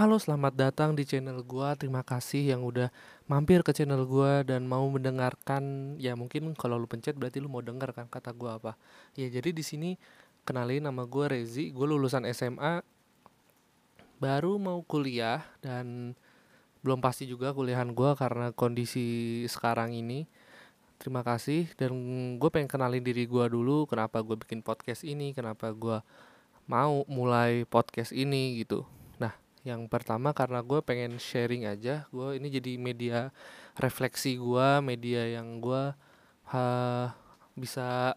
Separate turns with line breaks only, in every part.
Halo, selamat datang di channel gua. Terima kasih yang udah mampir ke channel gua dan mau mendengarkan. Ya mungkin kalau lu pencet berarti lu mau denger kan kata gua apa. Ya jadi di sini kenalin nama gua Rezi. Gue lulusan SMA baru mau kuliah dan belum pasti juga kuliahan gua karena kondisi sekarang ini. Terima kasih dan gue pengen kenalin diri gua dulu. Kenapa gue bikin podcast ini? Kenapa gua mau mulai podcast ini gitu. Yang pertama karena gue pengen sharing aja. Gue ini jadi media refleksi gua, media yang gua ha, bisa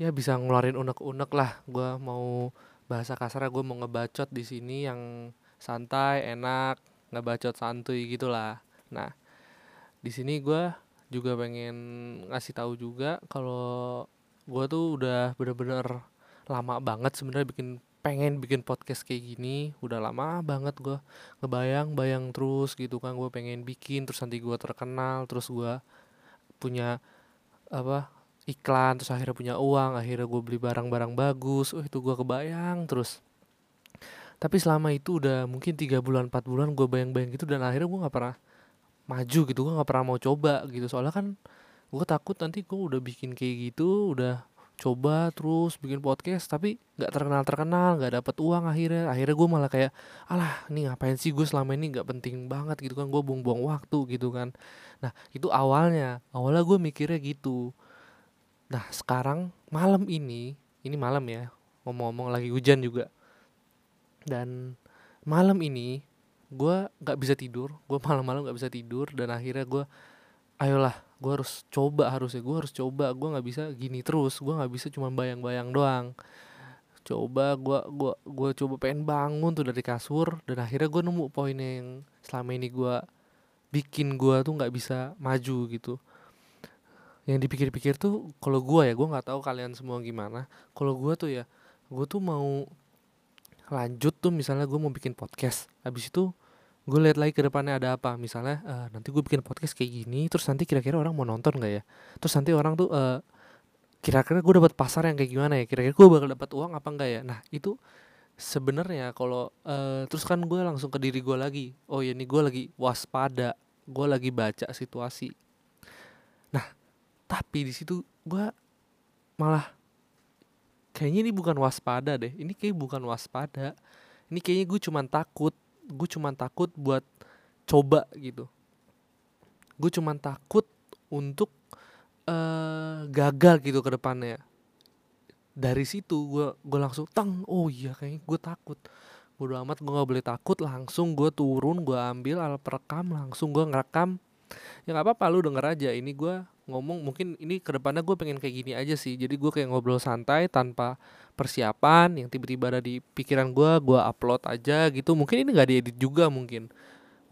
ya bisa ngeluarin unek-unek lah. Gua mau bahasa kasar gue mau ngebacot di sini yang santai, enak, ngebacot santuy gitulah. Nah, di sini gue juga pengen ngasih tahu juga kalau gue tuh udah bener-bener lama banget sebenarnya bikin pengen bikin podcast kayak gini udah lama banget gue ngebayang bayang terus gitu kan. Gue pengen bikin terus nanti gue terkenal terus gue punya apa iklan terus akhirnya punya uang akhirnya gue beli barang-barang bagus. Oh itu gue kebayang terus. Tapi selama itu udah mungkin tiga bulan empat bulan gue bayang-bayang gitu dan akhirnya gue nggak pernah maju gitu gue nggak pernah mau coba gitu. Soalnya kan gue takut nanti gue udah bikin kayak gitu udah coba terus bikin podcast tapi nggak terkenal terkenal nggak dapet uang akhirnya. Akhirnya gue malah kayak alah ini ngapain sih gue selama ini nggak penting banget gitu kan. Gue buang-buang waktu gitu kan. Nah itu awalnya awalnya gue mikirnya gitu. Nah sekarang malam ini ini malam ya ngomong-ngomong lagi hujan juga. Dan malam ini gue nggak bisa tidur gue malam-malam nggak bisa tidur dan akhirnya gue ayolah gue harus coba harusnya gue harus coba gue nggak bisa gini terus gue nggak bisa cuma bayang-bayang doang. Coba gue gua gue coba pengen bangun tuh dari kasur dan akhirnya gue nemu poin yang selama ini gue bikin gue tuh nggak bisa maju gitu. Yang dipikir-pikir tuh kalau gue ya gue nggak tahu kalian semua gimana. Kalau gue tuh ya gue tuh mau lanjut tuh misalnya gue mau bikin podcast. Habis itu gue lihat lagi ke depannya ada apa. Misalnya uh, nanti gue bikin podcast kayak gini terus nanti kira-kira orang mau nonton gak ya? Terus nanti orang tuh uh, kira-kira gue dapat pasar yang kayak gimana ya? Kira-kira gue bakal dapat uang apa enggak ya? Nah itu sebenarnya kalau uh, terus kan gue langsung ke diri gue lagi. Oh ya ini gue lagi waspada gue lagi baca situasi. Nah tapi di situ gue malah kayaknya ini bukan waspada deh. Ini kayak bukan waspada. Ini kayaknya gue cuman takut gue cuman takut buat coba gitu. Gue cuman takut untuk uh, gagal gitu ke depannya. Dari situ gue gue langsung tang oh iya kayaknya gue takut. Bodo amat gue nggak boleh takut langsung gue turun gue ambil alat perekam langsung gue ngerekam ya nggak apa-apa lu denger aja. Ini gue ngomong mungkin ini ke depannya gue pengen kayak gini aja sih. Jadi gue kayak ngobrol santai tanpa persiapan yang tiba-tiba ada di pikiran gue gue upload aja gitu. Mungkin ini nggak diedit juga mungkin.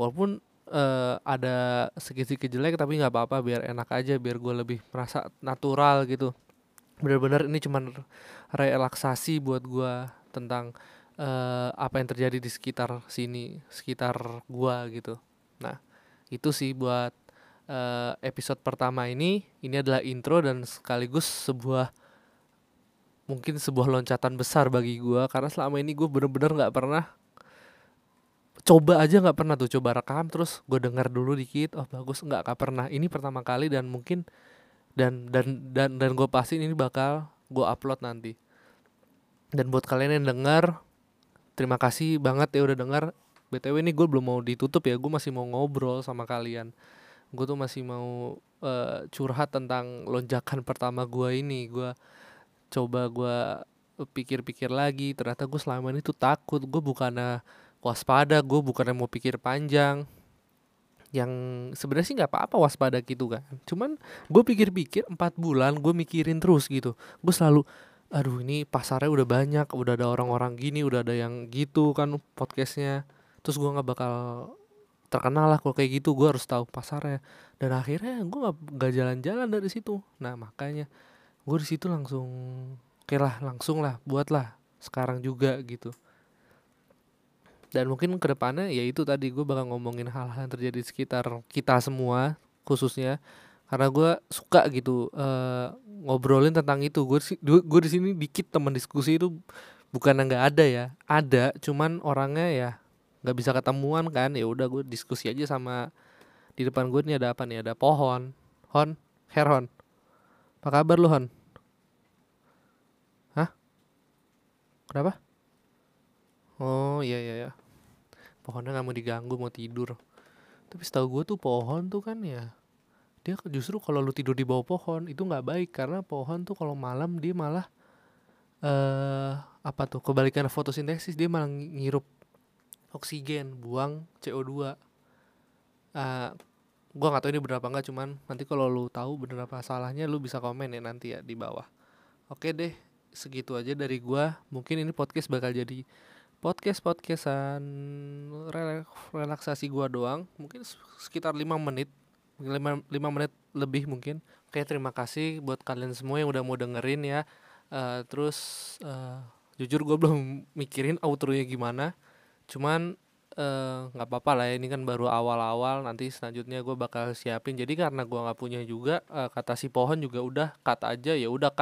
Walaupun uh, ada sedikit-sedikit jelek tapi nggak apa-apa. Biar enak aja biar gue lebih merasa natural gitu. Bener-bener ini cuman relaksasi buat gue tentang uh, apa yang terjadi di sekitar sini sekitar gue gitu. Nah itu sih buat uh, episode pertama ini. Ini adalah intro dan sekaligus sebuah mungkin sebuah loncatan besar bagi gue karena selama ini gue bener-bener nggak pernah coba aja nggak pernah tuh coba rekam. Terus gue dengar dulu dikit oh bagus. Nggak nggak pernah. Ini pertama kali dan mungkin dan dan dan dan gue pasti ini bakal gue upload nanti. Dan buat kalian yang dengar terima kasih banget ya udah dengar btw ini gue belum mau ditutup ya gue masih mau ngobrol sama kalian. Gue tuh masih mau uh, curhat tentang lonjakan pertama gue ini. Gue coba gue pikir-pikir lagi ternyata gue selama ini tuh takut. Gue bukannya waspada gue bukannya mau pikir panjang. Yang sebenarnya sih nggak apa-apa waspada gitu kan. Cuman gue pikir-pikir empat bulan gue mikirin terus gitu. Gue selalu aduh ini pasarnya udah banyak udah ada orang-orang gini udah ada yang gitu kan podcastnya terus gue nggak bakal terkenal lah kalau kayak gitu. Gue harus tahu pasarnya. Dan akhirnya gue nggak nggak jalan-jalan dari situ. Nah makanya gue di situ langsung oke lah langsung lah buatlah sekarang juga gitu. Dan mungkin ke depannya ya itu tadi gue bakal ngomongin hal-hal yang terjadi di sekitar kita semua khususnya. Karena gue suka gitu uh, ngobrolin tentang itu. Gue gue di sini dikit teman diskusi itu bukan nggak ada ya. Ada cuman orangnya ya nggak bisa ketemuan kan ya udah gue diskusi aja sama di depan gue nih ada apa nih ada pohon. Hon Herhon apa kabar lu hon? Hah? Kenapa? Oh iya iya iya. Pohonnya nggak mau diganggu mau tidur. Tapi setahu gue tuh pohon tuh kan ya dia justru kalau lu tidur di bawah pohon itu nggak baik. Karena pohon tuh kalau malam dia malah eh apa tuh kebalikan fotosintesis dia malah ngirup oksigen buang CO2 uh, gua nggak tahu ini berapa enggak cuman nanti kalau lu tahu bener apa salahnya lu bisa komen ya nanti ya di bawah. Oke deh segitu aja dari gua. Mungkin ini podcast bakal jadi podcast podcastan relaksasi gua doang. Mungkin sekitar lima menit lima, lima menit lebih mungkin. Oke terima kasih buat kalian semua yang udah mau dengerin ya. Uh, terus uh, jujur gue belum mikirin outronya gimana cuman nggak uh, apa-apa lah ya ini kan baru awal-awal nanti selanjutnya gue bakal siapin. Jadi karena gue nggak punya juga uh, kata si pohon juga udah cut aja ya udah cut